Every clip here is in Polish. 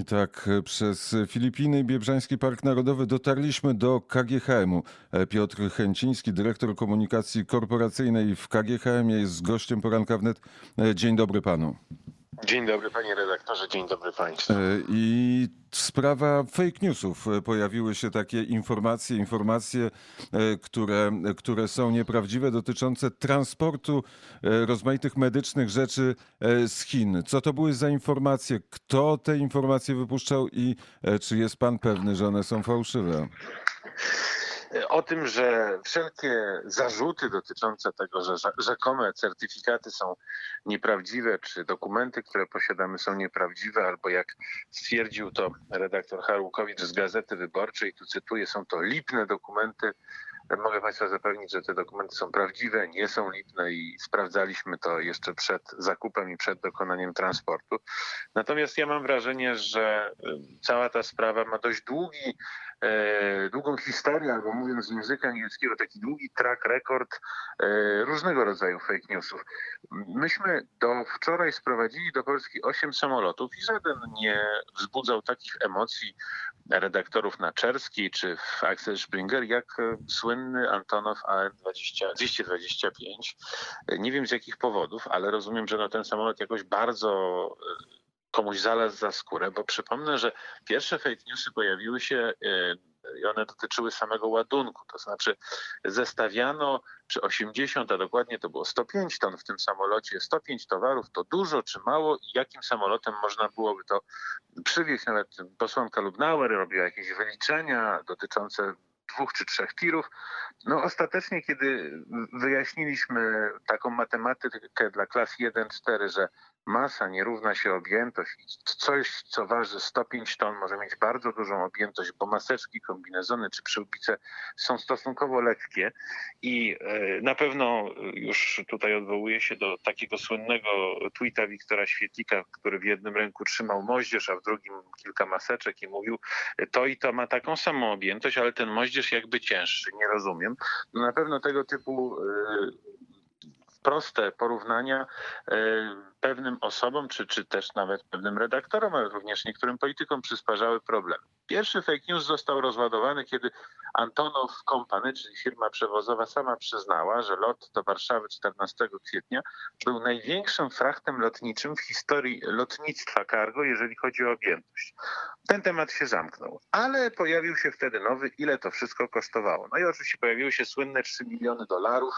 I tak przez Filipiny i Biebrzański Park Narodowy dotarliśmy do KGHM-u. Piotr Chęciński, dyrektor komunikacji korporacyjnej w KGHM jest gościem poranka wnet. Dzień dobry panu. Dzień dobry panie redaktorze, dzień dobry państwu. I sprawa fake newsów. Pojawiły się takie informacje, informacje, które, które są nieprawdziwe, dotyczące transportu rozmaitych medycznych rzeczy z Chin. Co to były za informacje? Kto te informacje wypuszczał i czy jest pan pewny, że one są fałszywe? O tym, że wszelkie zarzuty dotyczące tego, że rzekome certyfikaty są nieprawdziwe, czy dokumenty, które posiadamy są nieprawdziwe, albo jak stwierdził to redaktor Harłukowicz z Gazety Wyborczej, tu cytuję, są to lipne dokumenty, Mogę Państwa zapewnić, że te dokumenty są prawdziwe, nie są lipne i sprawdzaliśmy to jeszcze przed zakupem i przed dokonaniem transportu. Natomiast ja mam wrażenie, że cała ta sprawa ma dość długi, e, długą historię, albo mówiąc z języka angielskiego, taki długi track record e, różnego rodzaju fake newsów. Myśmy do wczoraj sprowadzili do Polski osiem samolotów i żaden nie wzbudzał takich emocji redaktorów na Czerski czy w Axel Springer, jak e, słynny Antonow AN-225. Nie wiem z jakich powodów, ale rozumiem, że no ten samolot jakoś bardzo e, komuś zalazł za skórę, bo przypomnę, że pierwsze fake newsy pojawiły się e, i one dotyczyły samego ładunku, to znaczy zestawiano przy 80, a dokładnie to było 105 ton w tym samolocie, 105 towarów to dużo czy mało i jakim samolotem można byłoby to przywieźć. Nawet posłanka Lubnauer robiła jakieś wyliczenia dotyczące dwóch czy trzech tirów. No ostatecznie, kiedy wyjaśniliśmy taką matematykę dla klas 1-4, że masa nie równa się objętość. Coś, co waży 105 ton, może mieć bardzo dużą objętość, bo maseczki, kombinezony czy przyłbice są stosunkowo lekkie i e, na pewno już tutaj odwołuję się do takiego słynnego tweeta Wiktora Świetlika, który w jednym ręku trzymał moździerz, a w drugim kilka maseczek i mówił, to i to ma taką samą objętość, ale ten moździerz jakby cięższy, nie rozumiem. No na pewno tego typu e, proste porównania e, pewnym osobom, czy, czy też nawet pewnym redaktorom, ale również niektórym politykom przysparzały problem. Pierwszy fake news został rozładowany, kiedy Antonow Company, czyli firma przewozowa, sama przyznała, że lot do Warszawy 14 kwietnia był największym frachtem lotniczym w historii lotnictwa cargo, jeżeli chodzi o objętość. Ten temat się zamknął, ale pojawił się wtedy nowy, ile to wszystko kosztowało. No i oczywiście pojawiły się słynne 3 miliony dolarów,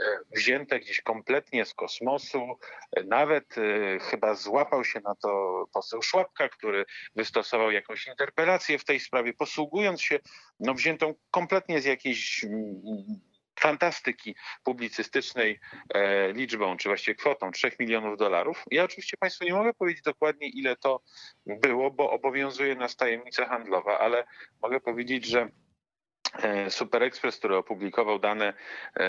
e, wzięte gdzieś kompletnie z kosmosu. E, nawet e, chyba złapał się na to poseł Szłapka, który wystosował jakąś interpelację w tej sprawie, posługując się no, wziętą kompletnie z jakiejś mm, fantastyki publicystycznej e, liczbą, czy właściwie kwotą 3 milionów dolarów. Ja oczywiście Państwu nie mogę powiedzieć dokładnie, ile to było, bo obowiązuje nas tajemnica handlowa, ale mogę powiedzieć, że e, Super Express, który opublikował dane e,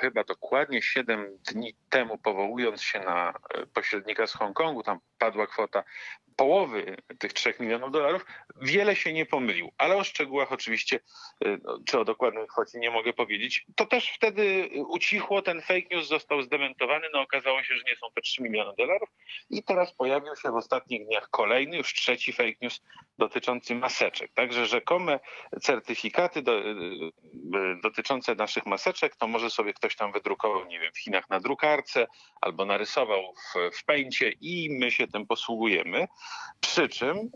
chyba dokładnie 7 dni temu, powołując się na e, pośrednika z Hongkongu, tam padła kwota połowy tych 3 milionów dolarów, wiele się nie pomylił. Ale o szczegółach oczywiście, y, no, czy o dokładnej kwocie nie mogę powiedzieć. To też wtedy ucichło, ten fake news został zdementowany, no okazało się, że nie są to 3 miliony dolarów i teraz pojawił się w ostatnich dniach kolejny, już trzeci fake news dotyczący maseczek. Także rzekome certyfikaty do, y, dotyczące naszych maseczek, to może sobie ktoś tam wydrukował, nie wiem, w Chinach na drukarce albo narysował w, w pęcie i my się tym posługujemy. Przy czym y,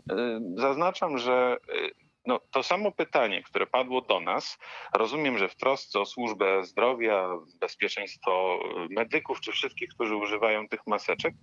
zaznaczam, że y, no, to samo pytanie, które padło do nas, rozumiem, że w trosce o służbę zdrowia, bezpieczeństwo medyków czy wszystkich, którzy używają tych maseczek,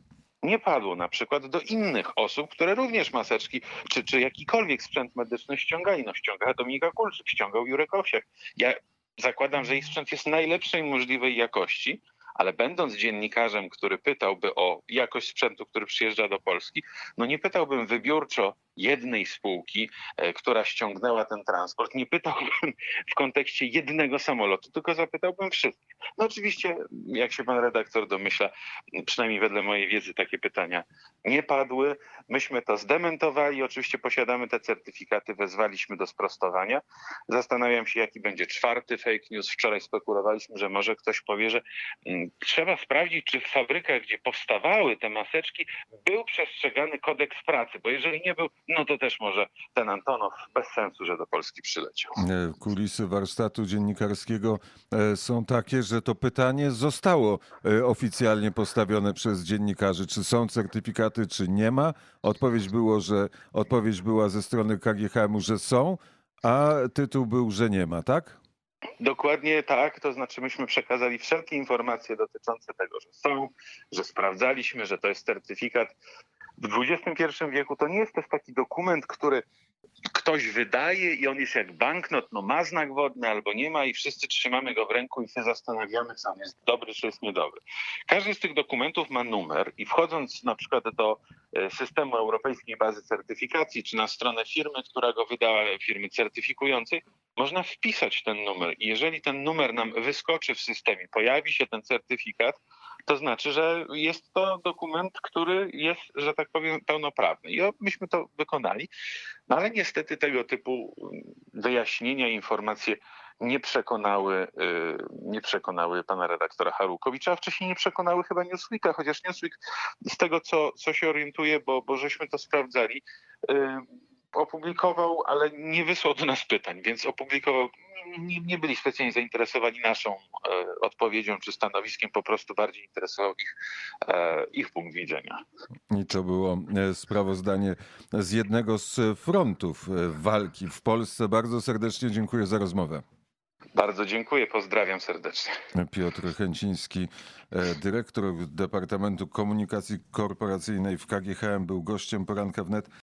nie padło na przykład do innych osób, które również maseczki czy, czy jakikolwiek sprzęt medyczny ściągali. No ściąga Dominika Kulczyk, ściągał Jurek Owsiak. Ja zakładam, że ich sprzęt jest najlepszej możliwej jakości, ale będąc dziennikarzem, który pytałby o jakość sprzętu, który przyjeżdża do Polski, no nie pytałbym wybiórczo, jednej spółki, e, która ściągnęła ten transport, nie pytałbym w kontekście jednego samolotu, tylko zapytałbym wszystkich. No oczywiście, jak się pan redaktor domyśla, przynajmniej wedle mojej wiedzy takie pytania nie padły. Myśmy to zdementowali. Oczywiście posiadamy te certyfikaty, wezwaliśmy do sprostowania. Zastanawiam się, jaki będzie czwarty fake news. Wczoraj spekulowaliśmy, że może ktoś powie, że mm, trzeba sprawdzić, czy w fabrykach, gdzie powstawały te maseczki, był przestrzegany kodeks pracy, bo jeżeli nie był, no to też może ten Antonow bez sensu, że do Polski przyleciał. E, Kulisy warsztatu dziennikarskiego e, są takie, że to pytanie zostało e, oficjalnie postawione przez dziennikarzy. Czy są certyfikaty, czy nie ma? Odpowiedź, było, że, odpowiedź była ze strony KGHM-u, że są, a tytuł był, że nie ma, tak? Dokładnie tak, to znaczy myśmy przekazali wszelkie informacje dotyczące tego, że są, że sprawdzaliśmy, że to jest certyfikat. W XXI wieku to nie jest też taki dokument, który ktoś wydaje i on jest jak banknot, no ma znak wodny albo nie ma i wszyscy trzymamy go w ręku i się zastanawiamy, czy on jest dobry, czy jest niedobry. Każdy z tych dokumentów ma numer i wchodząc na przykład do e, systemu Europejskiej Bazy Certyfikacji, czy na stronę firmy, która go wydała, firmy certyfikującej, można wpisać ten numer i jeżeli ten numer nam wyskoczy w systemie, pojawi się ten certyfikat, to znaczy, że jest to dokument, który jest, że tak powiem, pełnoprawny. I myśmy to wykonali, no ale niestety tego typu wyjaśnienia, informacje nie przekonały, y, nie przekonały pana redaktora Harukowicza, a wcześniej nie przekonały chyba Newsweeka, chociaż Newsweek z tego, co, co się orientuje, bo, bo żeśmy to sprawdzali, y, opublikował, ale nie wysłał do nas pytań, więc opublikował. Nie, nie byli specjalnie zainteresowani naszą e, odpowiedzią czy stanowiskiem, po prostu bardziej interesował ich, e, ich punkt widzenia. I to było e, sprawozdanie z jednego z frontów e, walki w Polsce. Bardzo serdecznie dziękuję za rozmowę. Bardzo dziękuję, pozdrawiam serdecznie. Piotr Chęciński, e, dyrektor Departamentu Komunikacji Korporacyjnej w KGHM, był gościem poranka wnet.